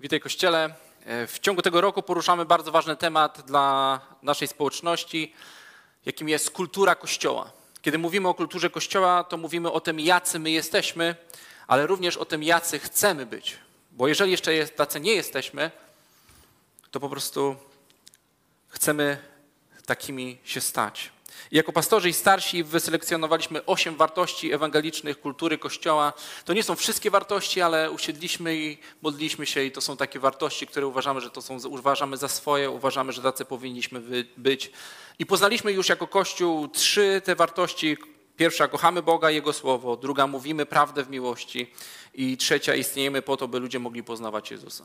Witaj Kościele. E, w ciągu tego roku poruszamy bardzo ważny temat dla naszej społeczności, jakim jest kultura Kościoła. Kiedy mówimy o kulturze Kościoła, to mówimy o tym, jacy my jesteśmy, ale również o tym, jacy chcemy być. Bo jeżeli jeszcze tacy nie jesteśmy, to po prostu chcemy takimi się stać. Jako pastorzy i starsi wyselekcjonowaliśmy osiem wartości ewangelicznych kultury Kościoła. To nie są wszystkie wartości, ale usiedliśmy i modliliśmy się i to są takie wartości, które uważamy, że to są, uważamy za swoje, uważamy, że tacy powinniśmy być. I poznaliśmy już jako Kościół trzy te wartości. Pierwsza, kochamy Boga, Jego Słowo. Druga, mówimy prawdę w miłości. I trzecia, istniejemy po to, by ludzie mogli poznawać Jezusa.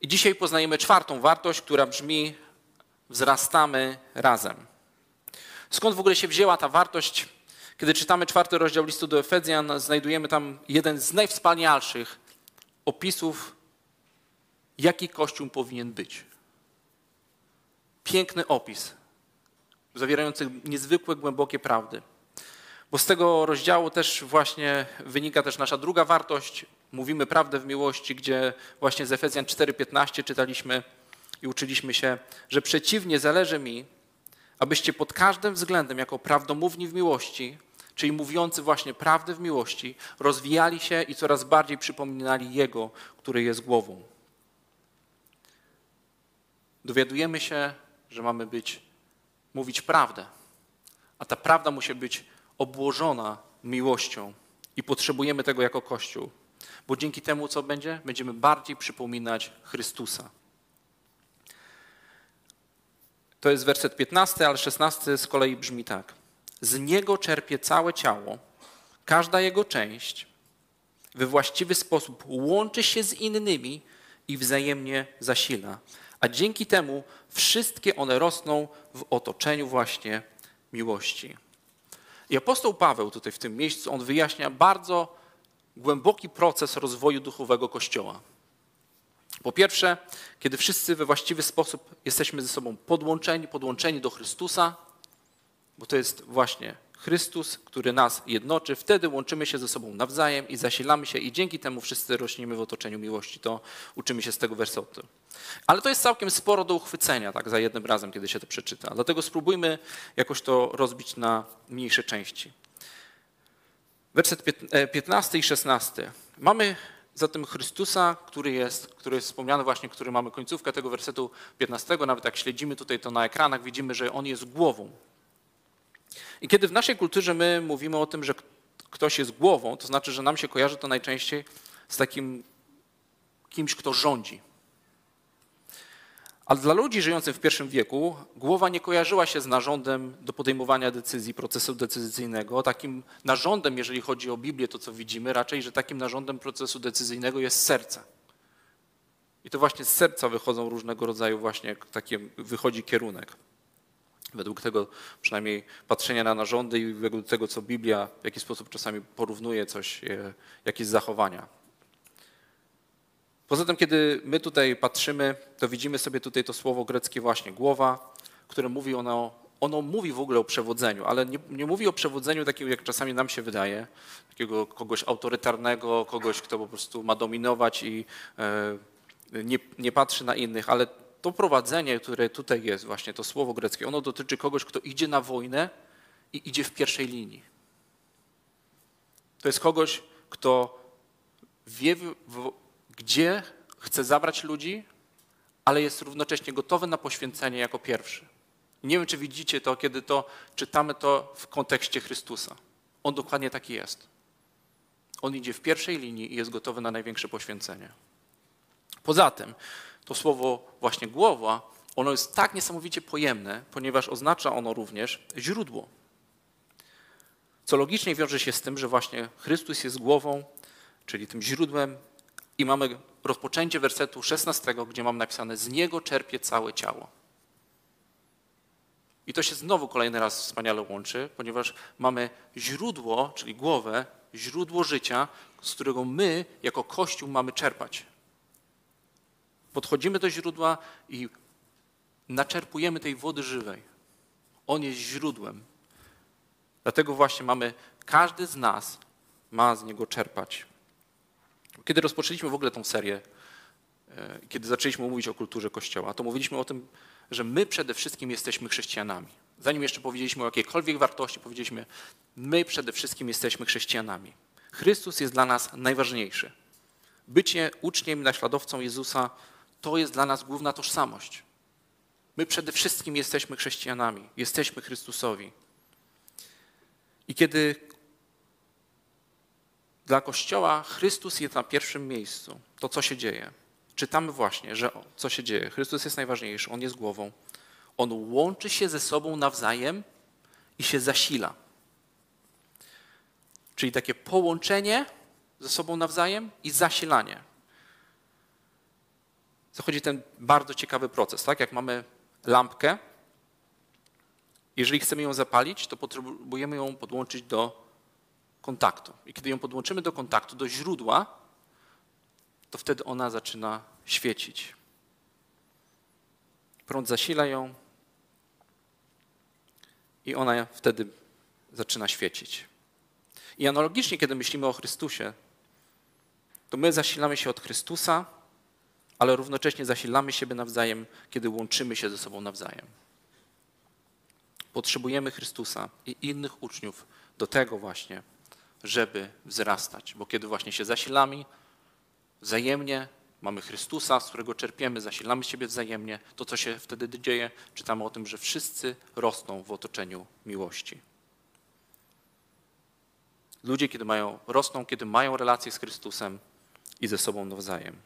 I dzisiaj poznajemy czwartą wartość, która brzmi wzrastamy razem. Skąd w ogóle się wzięła ta wartość? Kiedy czytamy czwarty rozdział listu do Efezjan, znajdujemy tam jeden z najwspanialszych opisów, jaki Kościół powinien być. Piękny opis, zawierający niezwykłe, głębokie prawdy. Bo z tego rozdziału też właśnie wynika też nasza druga wartość. Mówimy prawdę w miłości, gdzie właśnie z Efezjan 4:15 czytaliśmy i uczyliśmy się, że przeciwnie zależy mi, abyście pod każdym względem, jako prawdomówni w miłości, czyli mówiący właśnie prawdę w miłości, rozwijali się i coraz bardziej przypominali Jego, który jest głową. Dowiadujemy się, że mamy być, mówić prawdę, a ta prawda musi być obłożona miłością i potrzebujemy tego jako Kościół, bo dzięki temu, co będzie, będziemy bardziej przypominać Chrystusa. To jest werset 15, ale 16 z kolei brzmi tak. Z niego czerpie całe ciało, każda jego część we właściwy sposób łączy się z innymi i wzajemnie zasila. A dzięki temu wszystkie one rosną w otoczeniu właśnie miłości. I apostoł Paweł tutaj w tym miejscu, on wyjaśnia bardzo głęboki proces rozwoju duchowego Kościoła. Po pierwsze, kiedy wszyscy we właściwy sposób jesteśmy ze sobą podłączeni, podłączeni do Chrystusa, bo to jest właśnie Chrystus, który nas jednoczy, wtedy łączymy się ze sobą nawzajem i zasilamy się i dzięki temu wszyscy rośniemy w otoczeniu miłości. To uczymy się z tego wersetu. Ale to jest całkiem sporo do uchwycenia, tak za jednym razem, kiedy się to przeczyta. Dlatego spróbujmy jakoś to rozbić na mniejsze części. Werset 15 e, i 16. Mamy zatem Chrystusa, który jest, który jest wspomniany właśnie, który mamy końcówkę tego wersetu 15, nawet jak śledzimy tutaj to na ekranach, widzimy, że On jest głową. I kiedy w naszej kulturze my mówimy o tym, że ktoś jest głową, to znaczy, że nam się kojarzy to najczęściej z takim kimś, kto rządzi. Ale dla ludzi żyjących w pierwszym wieku głowa nie kojarzyła się z narządem do podejmowania decyzji, procesu decyzyjnego. Takim narządem, jeżeli chodzi o Biblię, to co widzimy, raczej, że takim narządem procesu decyzyjnego jest serce. I to właśnie z serca wychodzą różnego rodzaju właśnie takie, wychodzi kierunek. Według tego przynajmniej patrzenia na narządy i według tego, co Biblia w jakiś sposób czasami porównuje coś, e, jakieś zachowania. Poza tym, kiedy my tutaj patrzymy, to widzimy sobie tutaj to słowo greckie właśnie głowa, które mówi ono, ono mówi w ogóle o przewodzeniu, ale nie, nie mówi o przewodzeniu takiego, jak czasami nam się wydaje, takiego kogoś autorytarnego, kogoś, kto po prostu ma dominować i e, nie, nie patrzy na innych, ale to prowadzenie, które tutaj jest, właśnie to słowo greckie, ono dotyczy kogoś, kto idzie na wojnę i idzie w pierwszej linii. To jest kogoś, kto wie, w, gdzie chce zabrać ludzi, ale jest równocześnie gotowy na poświęcenie jako pierwszy. Nie wiem, czy widzicie to, kiedy to czytamy to w kontekście Chrystusa. On dokładnie taki jest. On idzie w pierwszej linii i jest gotowy na największe poświęcenie. Poza tym, to słowo właśnie głowa, ono jest tak niesamowicie pojemne, ponieważ oznacza ono również źródło. Co logicznie wiąże się z tym, że właśnie Chrystus jest głową, czyli tym źródłem i mamy rozpoczęcie wersetu 16, gdzie mam napisane: Z niego czerpie całe ciało. I to się znowu kolejny raz wspaniale łączy, ponieważ mamy źródło, czyli głowę, źródło życia, z którego my, jako Kościół, mamy czerpać. Podchodzimy do źródła i naczerpujemy tej wody żywej. On jest źródłem. Dlatego właśnie mamy, każdy z nas ma z niego czerpać. Kiedy rozpoczęliśmy w ogóle tą serię, e, kiedy zaczęliśmy mówić o kulturze Kościoła, to mówiliśmy o tym, że my przede wszystkim jesteśmy chrześcijanami. Zanim jeszcze powiedzieliśmy o jakiejkolwiek wartości, powiedzieliśmy, my przede wszystkim jesteśmy chrześcijanami. Chrystus jest dla nas najważniejszy. Bycie uczniem naśladowcą Jezusa to jest dla nas główna tożsamość. My przede wszystkim jesteśmy chrześcijanami, jesteśmy Chrystusowi. I kiedy dla Kościoła Chrystus jest na pierwszym miejscu, to co się dzieje? Czytamy właśnie, że co się dzieje? Chrystus jest najważniejszy, On jest głową. On łączy się ze sobą nawzajem i się zasila. Czyli takie połączenie ze sobą nawzajem i zasilanie. Zachodzi ten bardzo ciekawy proces, tak? Jak mamy lampkę, jeżeli chcemy ją zapalić, to potrzebujemy ją podłączyć do kontaktu. I kiedy ją podłączymy do kontaktu, do źródła, to wtedy ona zaczyna świecić. Prąd zasila ją i ona wtedy zaczyna świecić. I analogicznie, kiedy myślimy o Chrystusie, to my zasilamy się od Chrystusa, ale równocześnie zasilamy siebie nawzajem, kiedy łączymy się ze sobą nawzajem. Potrzebujemy Chrystusa i innych uczniów do tego właśnie, żeby wzrastać, bo kiedy właśnie się zasilamy wzajemnie, mamy Chrystusa, z którego czerpiemy, zasilamy siebie wzajemnie, to co się wtedy dzieje, czytamy o tym, że wszyscy rosną w otoczeniu miłości. Ludzie, kiedy mają, rosną, kiedy mają relacje z Chrystusem i ze sobą nawzajem.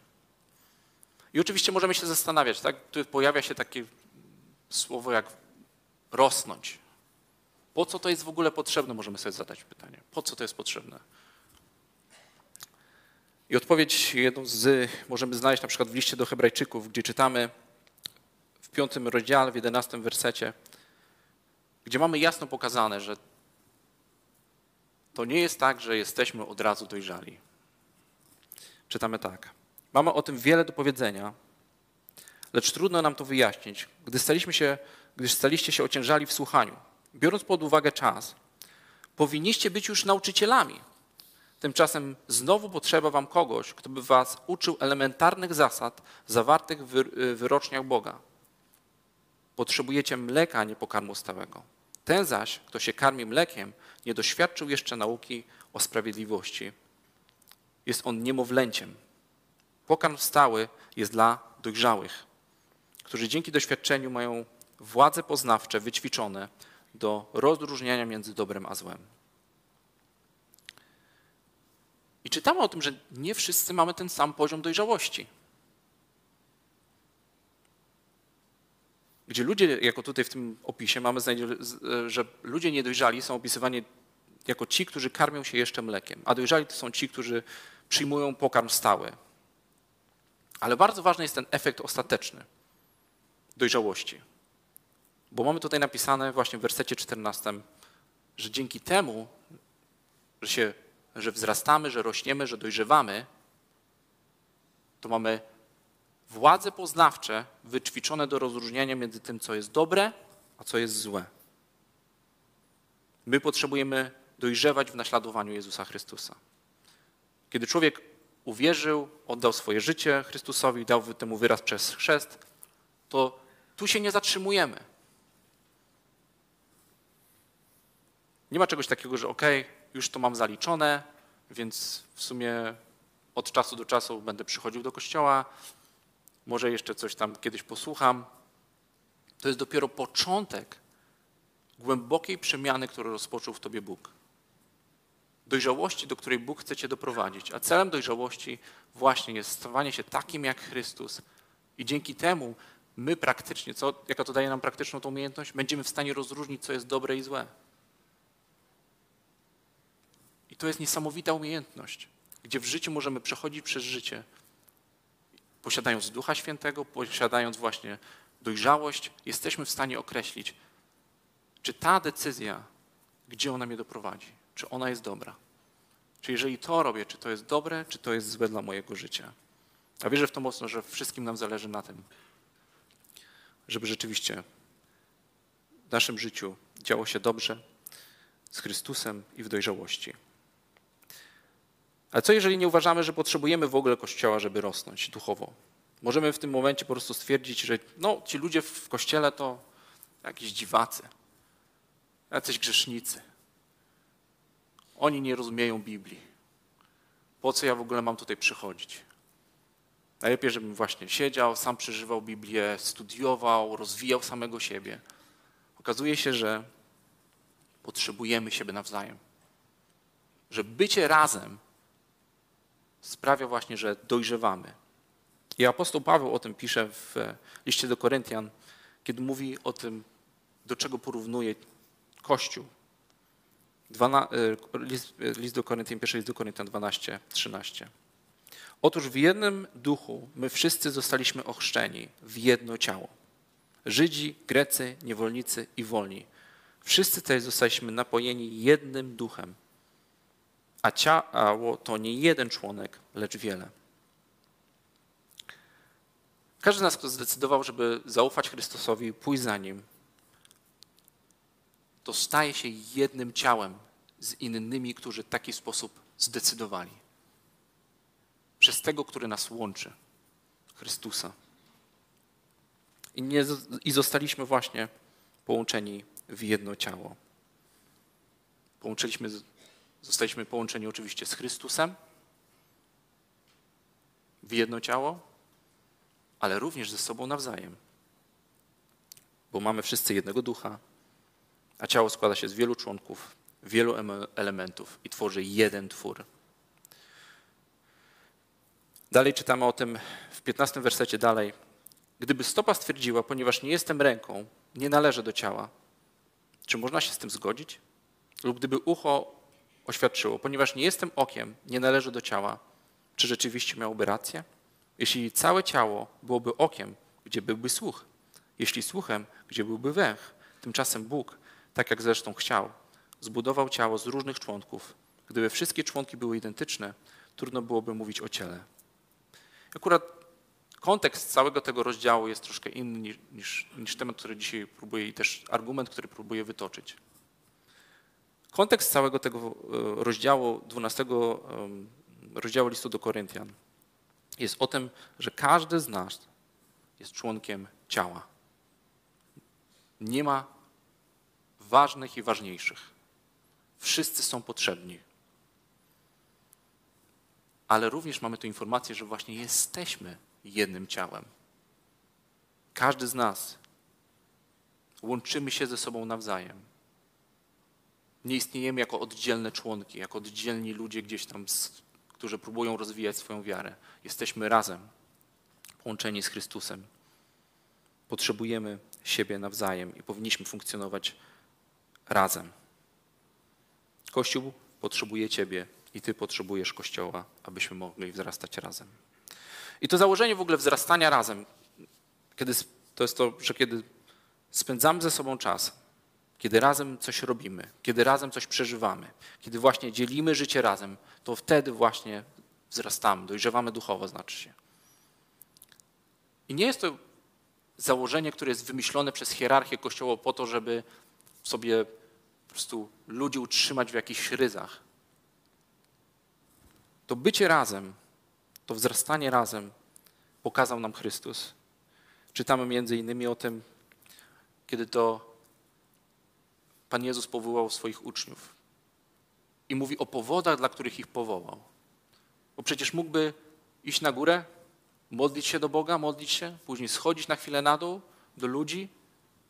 I oczywiście możemy się zastanawiać, tak? Tu pojawia się takie słowo jak rosnąć. Po co to jest w ogóle potrzebne? Możemy sobie zadać pytanie. Po co to jest potrzebne? I odpowiedź jedną z możemy znaleźć na przykład w liście do Hebrajczyków, gdzie czytamy w piątym rozdziale, w jedenastym wersecie, gdzie mamy jasno pokazane, że to nie jest tak, że jesteśmy od razu dojrzali. Czytamy tak. Mamy o tym wiele do powiedzenia, lecz trudno nam to wyjaśnić, gdy staliśmy się, gdyż staliście się ociężali w słuchaniu. Biorąc pod uwagę czas, powinniście być już nauczycielami. Tymczasem znowu potrzeba wam kogoś, kto by was uczył elementarnych zasad zawartych w wyroczniach Boga. Potrzebujecie mleka, a nie pokarmu stałego. Ten zaś, kto się karmi mlekiem, nie doświadczył jeszcze nauki o sprawiedliwości. Jest on niemowlęciem. Pokarm stały jest dla dojrzałych, którzy dzięki doświadczeniu mają władze poznawcze wyćwiczone do rozróżniania między dobrem a złem. I czytamy o tym, że nie wszyscy mamy ten sam poziom dojrzałości. Gdzie ludzie, jako tutaj w tym opisie mamy, że ludzie niedojrzali są opisywani jako ci, którzy karmią się jeszcze mlekiem, a dojrzali to są ci, którzy przyjmują pokarm stały. Ale bardzo ważny jest ten efekt ostateczny dojrzałości. Bo mamy tutaj napisane właśnie w wersecie 14, że dzięki temu, że, się, że wzrastamy, że rośniemy, że dojrzewamy, to mamy władze poznawcze wyćwiczone do rozróżniania między tym, co jest dobre, a co jest złe. My potrzebujemy dojrzewać w naśladowaniu Jezusa Chrystusa. Kiedy człowiek uwierzył, oddał swoje życie Chrystusowi, dał temu wyraz przez chrzest, to tu się nie zatrzymujemy. Nie ma czegoś takiego, że ok, już to mam zaliczone, więc w sumie od czasu do czasu będę przychodził do kościoła, może jeszcze coś tam kiedyś posłucham. To jest dopiero początek głębokiej przemiany, którą rozpoczął w tobie Bóg. Dojrzałości, do której Bóg chce cię doprowadzić. A celem dojrzałości właśnie jest stawanie się takim jak Chrystus. I dzięki temu my praktycznie, co, jaka to daje nam praktyczną tą umiejętność, będziemy w stanie rozróżnić, co jest dobre i złe. I to jest niesamowita umiejętność, gdzie w życiu możemy przechodzić przez życie, posiadając Ducha Świętego, posiadając właśnie dojrzałość, jesteśmy w stanie określić, czy ta decyzja, gdzie ona mnie doprowadzi, czy ona jest dobra. Czy jeżeli to robię, czy to jest dobre, czy to jest złe dla mojego życia. A wierzę w to mocno, że wszystkim nam zależy na tym, żeby rzeczywiście w naszym życiu działo się dobrze z Chrystusem i w dojrzałości. Ale co jeżeli nie uważamy, że potrzebujemy w ogóle Kościoła, żeby rosnąć duchowo? Możemy w tym momencie po prostu stwierdzić, że no, ci ludzie w Kościele to jakieś dziwacy, jacyś grzesznicy. Oni nie rozumieją Biblii. Po co ja w ogóle mam tutaj przychodzić? Najlepiej, żebym właśnie siedział, sam przeżywał Biblię, studiował, rozwijał samego siebie. Okazuje się, że potrzebujemy siebie nawzajem. Że bycie razem sprawia właśnie, że dojrzewamy. I apostoł Paweł o tym pisze w liście do Koryntian, kiedy mówi o tym, do czego porównuje Kościół. Dwana, e, list, list, do Koryntian, pierwszy list do Koryntian 12, 13. Otóż w jednym duchu my wszyscy zostaliśmy ochrzczeni w jedno ciało. Żydzi, Grecy, niewolnicy i wolni. Wszyscy też zostaliśmy napojeni jednym duchem. A ciało to nie jeden członek, lecz wiele. Każdy z nas, kto zdecydował, żeby zaufać Chrystusowi, pójść za Nim, to staje się jednym ciałem z innymi, którzy w taki sposób zdecydowali. Przez tego, który nas łączy, Chrystusa. I, nie, I zostaliśmy właśnie połączeni w jedno ciało. Połączyliśmy, zostaliśmy połączeni oczywiście z Chrystusem w jedno ciało, ale również ze sobą nawzajem. Bo mamy wszyscy jednego ducha, a ciało składa się z wielu członków, wielu elementów i tworzy jeden twór. Dalej czytamy o tym w 15 wersecie dalej. Gdyby stopa stwierdziła, ponieważ nie jestem ręką, nie należę do ciała, czy można się z tym zgodzić? Lub gdyby ucho oświadczyło, ponieważ nie jestem okiem, nie należę do ciała, czy rzeczywiście miałoby rację? Jeśli całe ciało byłoby okiem, gdzie byłby słuch? Jeśli słuchem, gdzie byłby węch? Tymczasem Bóg, tak jak zresztą chciał, zbudował ciało z różnych członków. Gdyby wszystkie członki były identyczne, trudno byłoby mówić o ciele. Akurat kontekst całego tego rozdziału jest troszkę inny niż, niż temat, który dzisiaj próbuję i też argument, który próbuję wytoczyć. Kontekst całego tego e, rozdziału, 12 rozdziału listu do Koryntian jest o tym, że każdy z nas jest członkiem ciała. Nie ma ważnych i ważniejszych. Wszyscy są potrzebni. Ale również mamy tu informację, że właśnie jesteśmy jednym ciałem. Każdy z nas łączymy się ze sobą nawzajem. Nie istniejemy jako oddzielne członki, jako oddzielni ludzie gdzieś tam, którzy próbują rozwijać swoją wiarę. Jesteśmy razem, połączeni z Chrystusem. Potrzebujemy siebie nawzajem i powinniśmy funkcjonować razem. Kościół potrzebuje Ciebie i Ty potrzebujesz Kościoła, abyśmy mogli wzrastać razem. I to założenie w ogóle wzrastania razem, kiedy, to jest to, że kiedy spędzamy ze sobą czas, kiedy razem coś robimy, kiedy razem coś przeżywamy, kiedy właśnie dzielimy życie razem, to wtedy właśnie wzrastamy, dojrzewamy duchowo, znaczy się. I nie jest to założenie, które jest wymyślone przez hierarchię Kościoła po to, żeby sobie po prostu ludzi utrzymać w jakichś ryzach. To bycie razem to wzrastanie razem pokazał nam Chrystus. Czytamy między innymi o tym, kiedy to Pan Jezus powołał swoich uczniów. I mówi o powodach, dla których ich powołał. Bo przecież mógłby iść na górę, modlić się do Boga, modlić się, później schodzić na chwilę na dół do ludzi,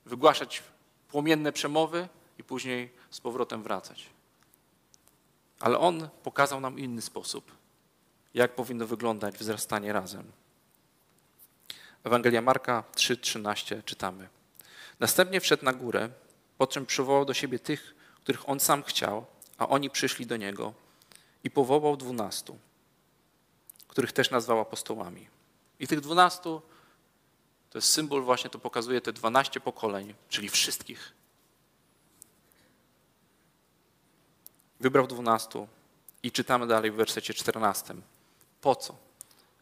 wygłaszać płomienne przemowy i później z powrotem wracać. Ale On pokazał nam inny sposób jak powinno wyglądać wzrastanie razem. Ewangelia Marka 3:13 czytamy. Następnie wszedł na górę, po czym przywołał do siebie tych, których on sam chciał, a oni przyszli do niego i powołał dwunastu, których też nazwał apostołami. I tych dwunastu to jest symbol, właśnie to pokazuje te dwanaście pokoleń, czyli wszystkich. Wybrał dwunastu i czytamy dalej w wersecie czternastym. Po co?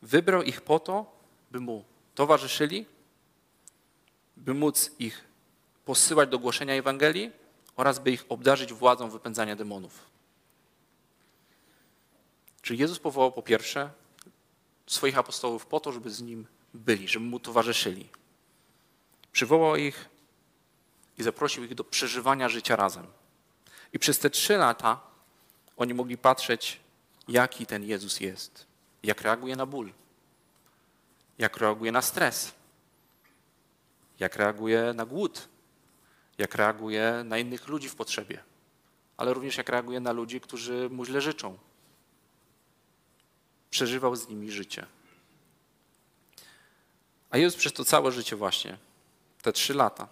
Wybrał ich po to, by mu towarzyszyli, by móc ich posyłać do głoszenia Ewangelii oraz by ich obdarzyć władzą wypędzania demonów. Czyli Jezus powołał po pierwsze swoich apostołów po to, żeby z nim byli, żeby mu towarzyszyli. Przywołał ich i zaprosił ich do przeżywania życia razem. I przez te trzy lata oni mogli patrzeć, jaki ten Jezus jest, jak reaguje na ból, jak reaguje na stres, jak reaguje na głód, jak reaguje na innych ludzi w potrzebie, ale również jak reaguje na ludzi, którzy mu źle życzą. Przeżywał z nimi życie. A Jezus przez to całe życie właśnie, te trzy lata,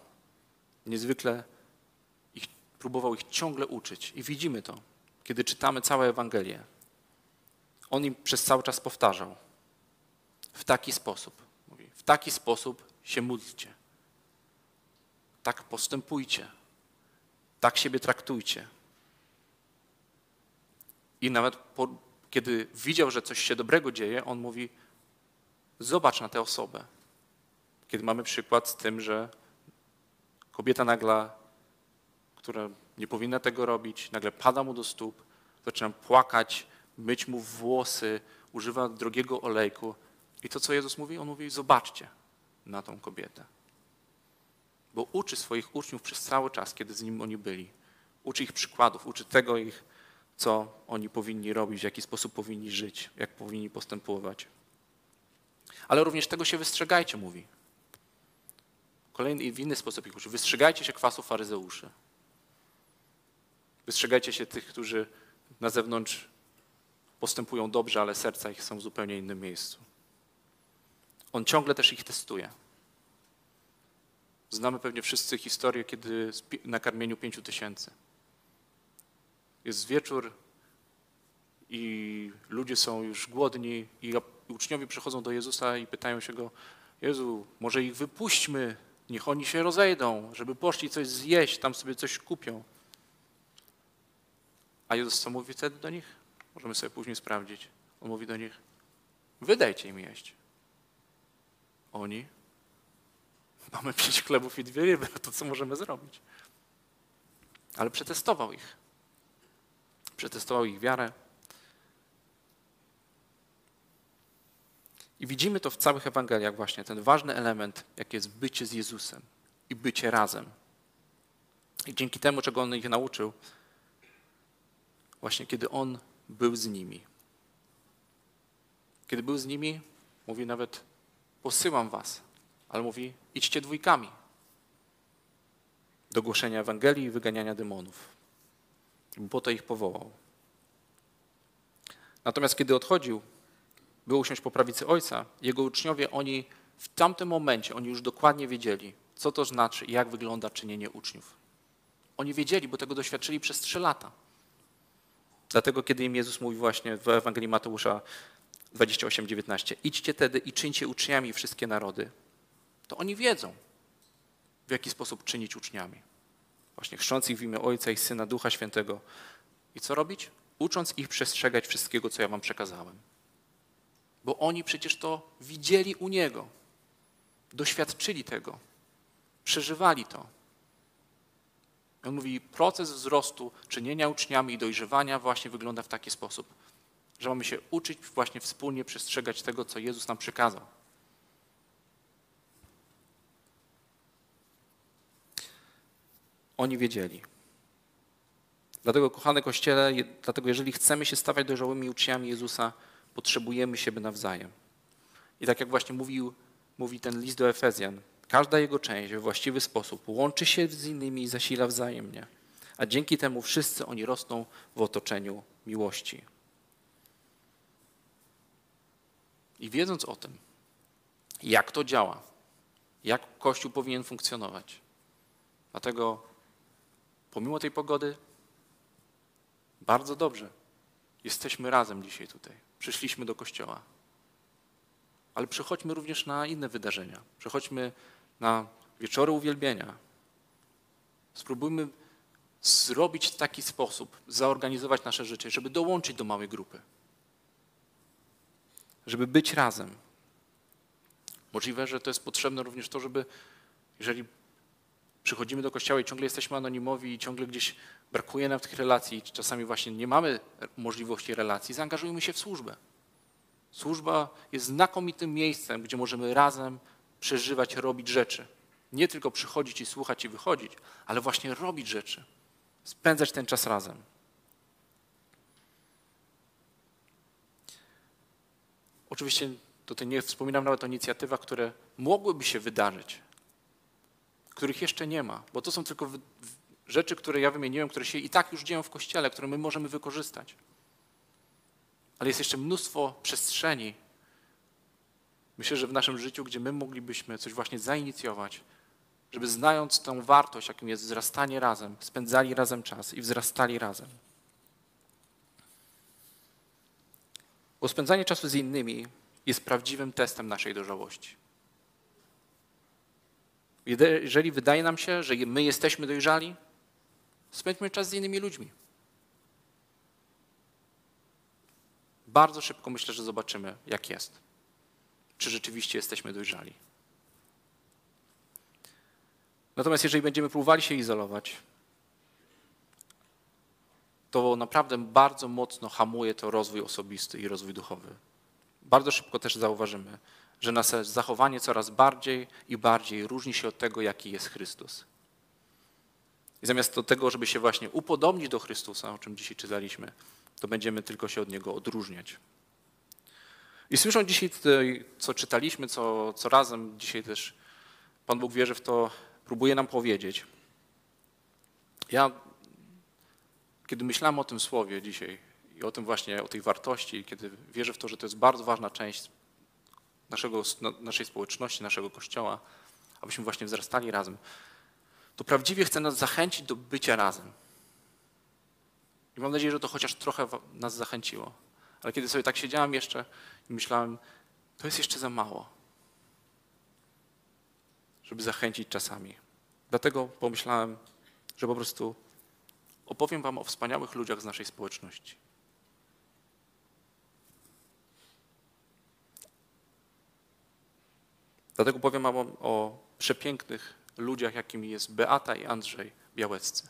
niezwykle ich, próbował ich ciągle uczyć. I widzimy to, kiedy czytamy całe Ewangelię. On im przez cały czas powtarzał. W taki sposób. Mówi, w taki sposób się módlcie. Tak postępujcie. Tak siebie traktujcie. I nawet po, kiedy widział, że coś się dobrego dzieje, on mówi: Zobacz na tę osobę. Kiedy mamy przykład z tym, że kobieta nagle, która nie powinna tego robić, nagle pada mu do stóp, zaczyna płakać, myć mu włosy, używa drogiego olejku. I to, co Jezus mówi, on mówi: Zobaczcie na tą kobietę. Bo uczy swoich uczniów przez cały czas, kiedy z nim oni byli. Uczy ich przykładów, uczy tego ich, co oni powinni robić, w jaki sposób powinni żyć, jak powinni postępować. Ale również tego się wystrzegajcie, mówi. Kolejny i w inny sposób ich uczy. Wystrzegajcie się kwasu faryzeuszy. Wystrzegajcie się tych, którzy na zewnątrz postępują dobrze, ale serca ich są w zupełnie innym miejscu. On ciągle też ich testuje. Znamy pewnie wszyscy historię, kiedy na karmieniu pięciu tysięcy. Jest wieczór i ludzie są już głodni i uczniowie przychodzą do Jezusa i pytają się go, Jezu, może ich wypuśćmy, niech oni się rozejdą, żeby poszli coś zjeść, tam sobie coś kupią. A Jezus co mówi wtedy do nich? Możemy sobie później sprawdzić. On mówi do nich, wydajcie im jeść. Oni, mamy pięć chlebów i dwie ryby, to co możemy zrobić? Ale przetestował ich. Przetestował ich wiarę. I widzimy to w całych Ewangeliach właśnie, ten ważny element, jaki jest bycie z Jezusem i bycie razem. I dzięki temu, czego On ich nauczył, właśnie kiedy On był z nimi. Kiedy był z nimi, mówi nawet, posyłam was, ale mówi, idźcie dwójkami do głoszenia Ewangelii i wyganiania demonów. Po to ich powołał. Natomiast kiedy odchodził, by usiąść po prawicy Ojca, jego uczniowie, oni w tamtym momencie, oni już dokładnie wiedzieli, co to znaczy i jak wygląda czynienie uczniów. Oni wiedzieli, bo tego doświadczyli przez trzy lata. Dlatego, kiedy im Jezus mówi właśnie w Ewangelii Mateusza 28:19, idźcie tedy i czyńcie uczniami wszystkie narody, to oni wiedzą, w jaki sposób czynić uczniami. Właśnie chrząc ich w imię Ojca i Syna, Ducha Świętego. I co robić? Ucząc ich przestrzegać wszystkiego, co ja wam przekazałem. Bo oni przecież to widzieli u Niego, doświadczyli tego, przeżywali to. On mówi, proces wzrostu, czynienia uczniami i dojrzewania właśnie wygląda w taki sposób, że mamy się uczyć właśnie wspólnie przestrzegać tego, co Jezus nam przekazał. Oni wiedzieli. Dlatego, kochane Kościele, dlatego jeżeli chcemy się stawać dojrzałymi uczniami Jezusa, potrzebujemy siebie nawzajem. I tak jak właśnie mówił, mówi ten list do Efezjan, każda jego część we właściwy sposób łączy się z innymi i zasila wzajemnie. A dzięki temu wszyscy oni rosną w otoczeniu miłości. I wiedząc o tym, jak to działa, jak Kościół powinien funkcjonować, dlatego pomimo tej pogody, bardzo dobrze, jesteśmy razem dzisiaj tutaj. Przyszliśmy do Kościoła. Ale przychodźmy również na inne wydarzenia. Przychodźmy na wieczory uwielbienia. Spróbujmy zrobić w taki sposób, zaorganizować nasze życie, żeby dołączyć do małej grupy. Żeby być razem. Możliwe, że to jest potrzebne również to, żeby, jeżeli przychodzimy do kościoła i ciągle jesteśmy anonimowi i ciągle gdzieś brakuje nam tych relacji, czasami właśnie nie mamy możliwości relacji, zaangażujmy się w służbę. Służba jest znakomitym miejscem, gdzie możemy razem przeżywać, robić rzeczy. Nie tylko przychodzić i słuchać i wychodzić, ale właśnie robić rzeczy. Spędzać ten czas razem. Oczywiście tutaj nie wspominam nawet o inicjatywach, które mogłyby się wydarzyć, których jeszcze nie ma, bo to są tylko rzeczy, które ja wymieniłem, które się i tak już dzieją w Kościele, które my możemy wykorzystać. Ale jest jeszcze mnóstwo przestrzeni, myślę, że w naszym życiu, gdzie my moglibyśmy coś właśnie zainicjować, żeby znając tą wartość, jaką jest wzrastanie razem, spędzali razem czas i wzrastali razem. Bo spędzanie czasu z innymi jest prawdziwym testem naszej dojrzałości. Jeżeli wydaje nam się, że my jesteśmy dojrzali, spędźmy czas z innymi ludźmi. Bardzo szybko myślę, że zobaczymy, jak jest. Czy rzeczywiście jesteśmy dojrzali. Natomiast jeżeli będziemy próbowali się izolować, to naprawdę bardzo mocno hamuje to rozwój osobisty i rozwój duchowy. Bardzo szybko też zauważymy, że nasze zachowanie coraz bardziej i bardziej różni się od tego, jaki jest Chrystus. I zamiast do tego, żeby się właśnie upodobnić do Chrystusa, o czym dzisiaj czytaliśmy, to będziemy tylko się od Niego odróżniać. I słysząc dzisiaj, co czytaliśmy, co, co razem dzisiaj też Pan Bóg wierzy w to, próbuje nam powiedzieć. Ja, kiedy myślałem o tym słowie dzisiaj i o tym właśnie, o tej wartości, kiedy wierzę w to, że to jest bardzo ważna część naszego, naszej społeczności, naszego kościoła, abyśmy właśnie wzrastali razem, to prawdziwie chce nas zachęcić do bycia razem. I mam nadzieję, że to chociaż trochę nas zachęciło. Ale kiedy sobie tak siedziałem jeszcze i myślałem, to jest jeszcze za mało, żeby zachęcić czasami. Dlatego pomyślałem, że po prostu opowiem Wam o wspaniałych ludziach z naszej społeczności. Dlatego powiem Wam o przepięknych ludziach, jakimi jest Beata i Andrzej Białeccy,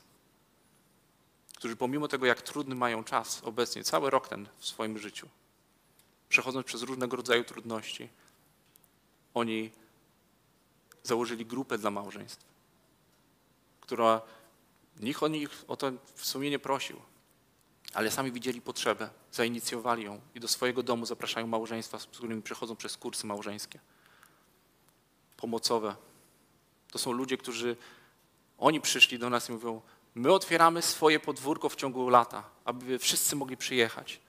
którzy pomimo tego, jak trudny mają czas obecnie, cały rok ten w swoim życiu, przechodząc przez różnego rodzaju trudności, oni założyli grupę dla małżeństw, która nikt o nich o to w sumie nie prosił, ale sami widzieli potrzebę, zainicjowali ją i do swojego domu zapraszają małżeństwa, z którymi przechodzą przez kursy małżeńskie, pomocowe. To są ludzie, którzy, oni przyszli do nas i mówią, my otwieramy swoje podwórko w ciągu lata, aby wszyscy mogli przyjechać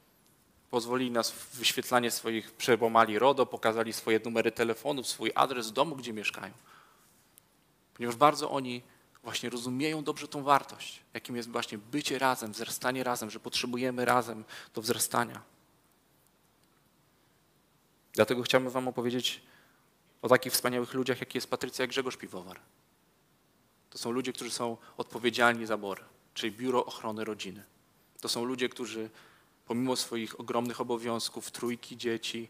pozwolili nas w wyświetlanie swoich, przebomali RODO, pokazali swoje numery telefonów, swój adres domu, gdzie mieszkają. Ponieważ bardzo oni właśnie rozumieją dobrze tą wartość, jakim jest właśnie bycie razem, wzrastanie razem, że potrzebujemy razem do wzrastania. Dlatego chciałbym wam opowiedzieć o takich wspaniałych ludziach, jak jest Patrycja Grzegorz Piwowar. To są ludzie, którzy są odpowiedzialni za BOR, czyli Biuro Ochrony Rodziny. To są ludzie, którzy pomimo swoich ogromnych obowiązków, trójki dzieci,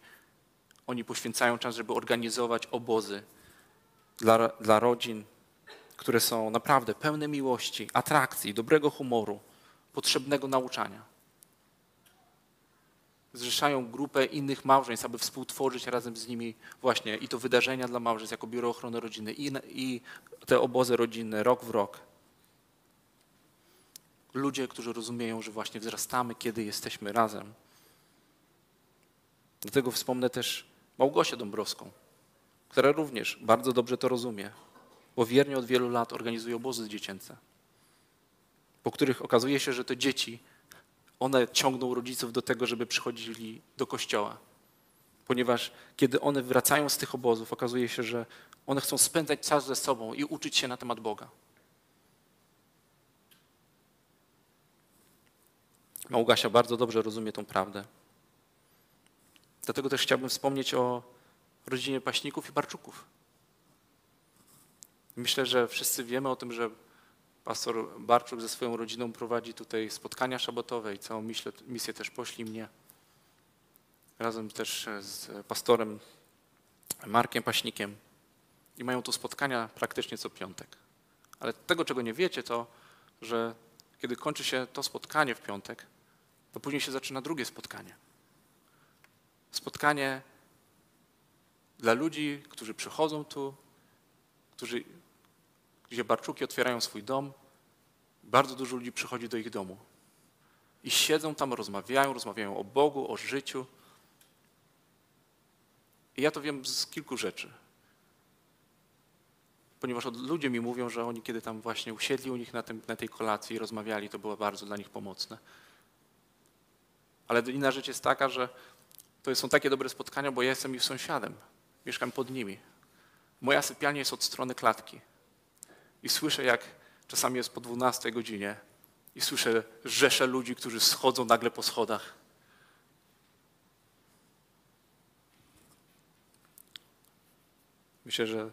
oni poświęcają czas, żeby organizować obozy dla, dla rodzin, które są naprawdę pełne miłości, atrakcji, dobrego humoru, potrzebnego nauczania. Zrzeszają grupę innych małżeństw, aby współtworzyć razem z nimi właśnie i to wydarzenia dla małżeństw jako Biuro Ochrony Rodziny i, i te obozy rodzinne rok w rok ludzie, którzy rozumieją, że właśnie wzrastamy, kiedy jesteśmy razem. Dlatego wspomnę też Małgosię Dąbrowską, która również bardzo dobrze to rozumie, bo wiernie od wielu lat organizuje obozy dziecięce, po których okazuje się, że te dzieci, one ciągną rodziców do tego, żeby przychodzili do kościoła. Ponieważ kiedy one wracają z tych obozów, okazuje się, że one chcą spędzać czas ze sobą i uczyć się na temat Boga. Małgasia bardzo dobrze rozumie tą prawdę. Dlatego też chciałbym wspomnieć o rodzinie Paśników i Barczuków. Myślę, że wszyscy wiemy o tym, że pastor Barczuk ze swoją rodziną prowadzi tutaj spotkania szabatowe i całą misję, misję też pośli mnie. Razem też z pastorem Markiem Paśnikiem. I mają tu spotkania praktycznie co piątek. Ale tego, czego nie wiecie, to, że kiedy kończy się to spotkanie w piątek, to później się zaczyna drugie spotkanie. Spotkanie dla ludzi, którzy przychodzą tu, którzy, gdzie Barczuki otwierają swój dom. Bardzo dużo ludzi przychodzi do ich domu. I siedzą tam, rozmawiają, rozmawiają o Bogu, o życiu. I ja to wiem z kilku rzeczy. Ponieważ ludzie mi mówią, że oni kiedy tam właśnie usiedli u nich na, tym, na tej kolacji i rozmawiali, to było bardzo dla nich pomocne. Ale inna rzecz jest taka, że to są takie dobre spotkania, bo ja jestem ich sąsiadem. Mieszkam pod nimi. Moja sypialnia jest od strony klatki. I słyszę, jak czasami jest po 12 godzinie i słyszę rzesze ludzi, którzy schodzą nagle po schodach. Myślę, że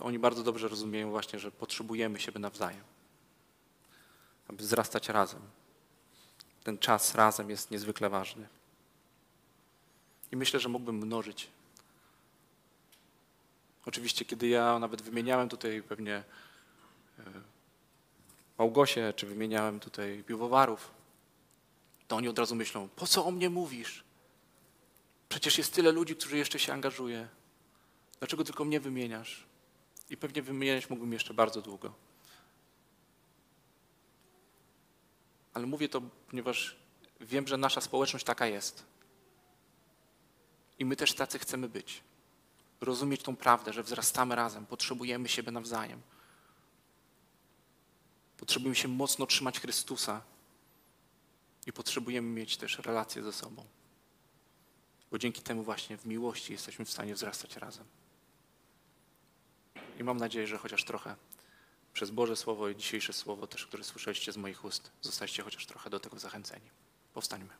oni bardzo dobrze rozumieją właśnie, że potrzebujemy siebie nawzajem, aby wzrastać razem. Ten czas razem jest niezwykle ważny. I myślę, że mógłbym mnożyć. Oczywiście, kiedy ja nawet wymieniałem tutaj pewnie e, Małgosię, czy wymieniałem tutaj piwowarów, to oni od razu myślą, po co o mnie mówisz? Przecież jest tyle ludzi, którzy jeszcze się angażuje. Dlaczego tylko mnie wymieniasz? I pewnie wymieniać mógłbym jeszcze bardzo długo. Ale mówię to, ponieważ wiem, że nasza społeczność taka jest. I my też tacy chcemy być. Rozumieć tą prawdę, że wzrastamy razem, potrzebujemy siebie nawzajem. Potrzebujemy się mocno trzymać Chrystusa i potrzebujemy mieć też relacje ze sobą. Bo dzięki temu właśnie w miłości jesteśmy w stanie wzrastać razem. I mam nadzieję, że chociaż trochę przez Boże Słowo i dzisiejsze Słowo też, które słyszeliście z moich ust, zostaliście chociaż trochę do tego zachęceni. Powstańmy.